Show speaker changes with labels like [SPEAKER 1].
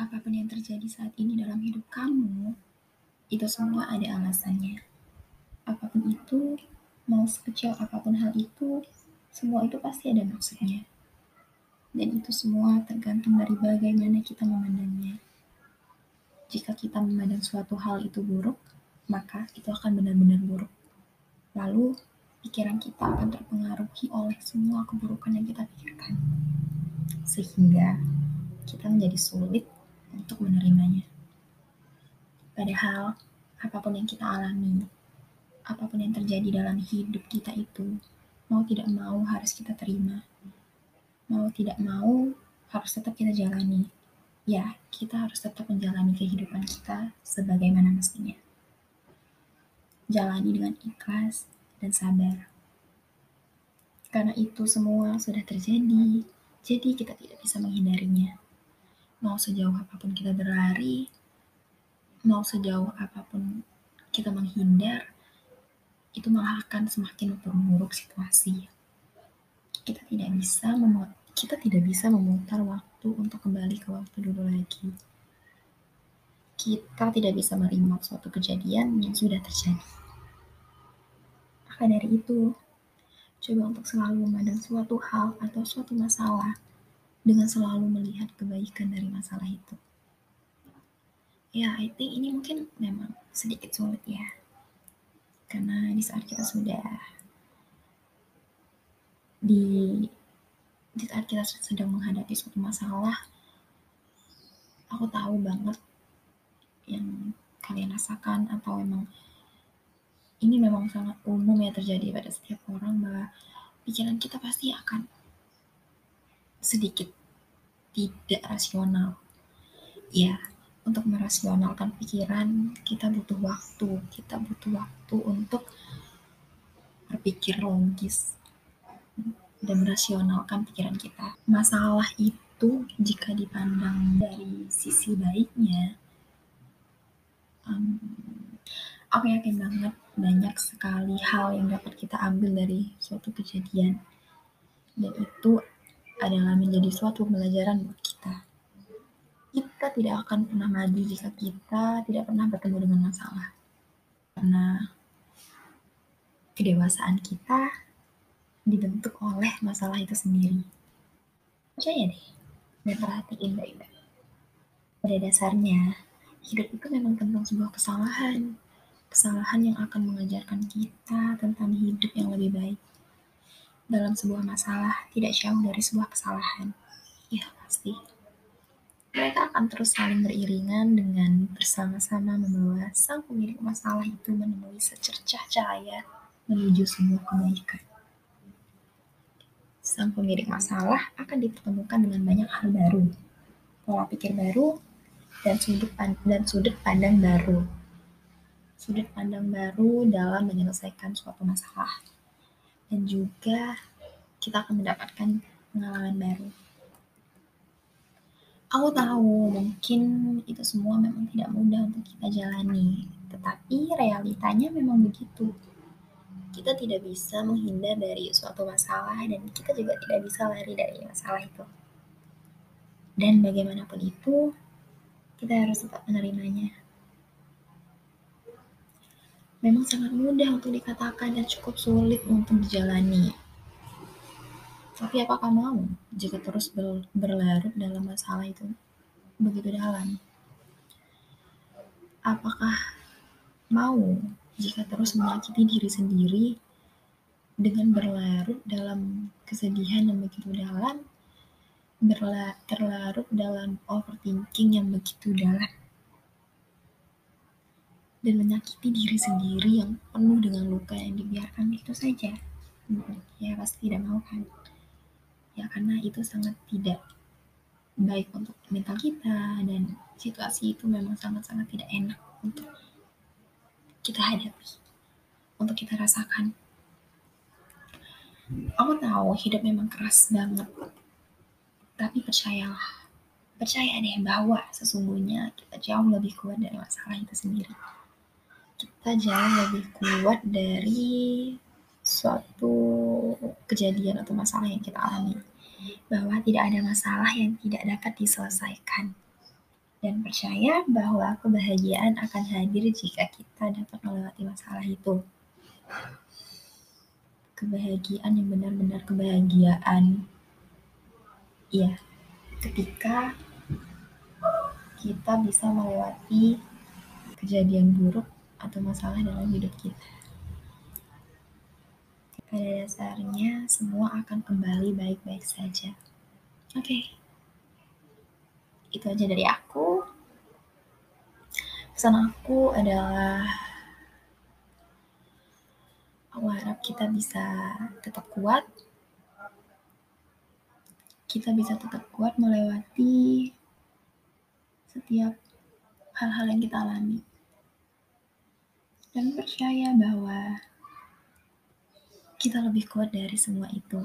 [SPEAKER 1] apa pun yang terjadi saat ini dalam hidup kamu, itu semua ada alasannya. Apa pun itu, mau sekecil apa pun hal itu, semua itu pasti ada maksudnya. Dan itu semua tergantung dari bagaimana kita memandangnya. Jika kita memandang suatu hal itu buruk, maka itu akan benar-benar buruk. Lalu, pikiran kita akan terpengaruhi oleh semua keburukan yang kita pikirkan. Sehingga kita menjadi sulit untuk menerimanya. Padahal, apa pun yang kita alami, apa pun yang terjadi dalam hidup kita itu, mau tidak mau harus kita terima. Mau tidak mau harus tetap kita jalani. Ya, kita harus tetap menjalani kehidupan kita sebagaimana mestinya. Jalani dengan ikhlas dan sabar. Karena itu semua sudah terjadi, jadi kita tidak bisa menghindarinya mau sejauh apa pun kita berlari, mau sejauh apa pun kita menghindar, itu malah akan semakin memperburuk situasi. Kita tidak bisa kita tidak bisa memutar waktu untuk kembali ke waktu dulu lagi. Kita tidak bisa menerima suatu kejadian yang sudah terjadi. Maka dari itu, coba untuk selalu memandang suatu hal atau suatu masalah dengan selalu melihat kebaikan dari masalah itu. Ya, I think ini mungkin memang sedikit sulit ya. Karena di saat kita sudah di di saat kita sedang menghadapi suatu masalah, aku tahu banget yang kalian rasakan atau emang ini memang sangat umum ya terjadi pada setiap orang bahwa pikiran kita pasti akan sedikit tidak rasional. Ya, untuk merasionalkan pikiran, kita butuh waktu. Kita butuh waktu untuk berpikir logis dan merasionalkan pikiran kita. Masalah itu jika dipandang dari sisi baiknya, um, aku yakin banget banyak sekali hal yang dapat kita ambil dari suatu kejadian. Dan itu adalah menjadi suatu pembelajaran buat kita. Kita tidak akan pernah maju jika kita tidak pernah bertemu dengan masalah. Karena kedewasaan kita dibentuk oleh masalah itu sendiri. Percaya deh, dan perhatiin baik-baik. Pada dasarnya, hidup itu memang tentang sebuah kesalahan. Kesalahan yang akan mengajarkan kita tentang hidup yang lebih baik dalam sebuah masalah tidak jauh dari sebuah kesalahan. Ya, pasti. Mereka akan terus saling beriringan dengan bersama-sama membawa sang pemilik masalah itu menemui secercah cahaya menuju sebuah kebaikan. Sang pemilik masalah akan dipertemukan dengan banyak hal baru, pola pikir baru, dan sudut, dan sudut pandang baru. Sudut pandang baru dalam menyelesaikan suatu masalah dan juga kita akan mendapatkan pengalaman baru. Aku tahu mungkin itu semua memang tidak mudah untuk kita jalani, tetapi realitanya memang begitu. Kita tidak bisa menghindar dari suatu masalah dan kita juga tidak bisa lari dari masalah itu. Dan bagaimanapun itu, kita harus tetap menerimanya memang sangat mudah untuk dikatakan dan cukup sulit untuk dijalani. Tapi apakah mau jika terus berlarut dalam masalah itu begitu dalam? Apakah mau jika terus menyakiti diri sendiri dengan berlarut dalam kesedihan yang begitu dalam, berlarut dalam overthinking yang begitu dalam? Dan menyakiti diri sendiri yang penuh dengan luka yang dibiarkan itu saja. Ya pasti tidak mau kan. Ya karena itu sangat tidak baik untuk mental kita dan situasi itu memang sangat-sangat tidak enak untuk kita hadapi, untuk kita rasakan. Aku tahu hidup memang keras banget, tapi percayalah, percaya deh bahwa sesungguhnya kita jauh lebih kuat dari masalah itu sendiri kita jauh lebih kuat dari suatu kejadian atau masalah yang kita alami. Bahwa tidak ada masalah yang tidak dapat diselesaikan. dan percaya bahwa kebahagiaan akan hadir jika kita dapat melewati masalah itu. Kebahagiaan yang benar-benar kebahagiaan. Iya, ketika kita bisa melewati kejadian buruk atau masalah dalam hidup kita. Pada dasarnya, semua akan kembali baik-baik saja. Oke, okay. itu aja dari aku. Pesan aku adalah aku harap kita bisa tetap kuat. Kita bisa tetap kuat melewati setiap hal-hal yang kita alami. Dan percaya bahwa kita lebih kuat dari semua itu.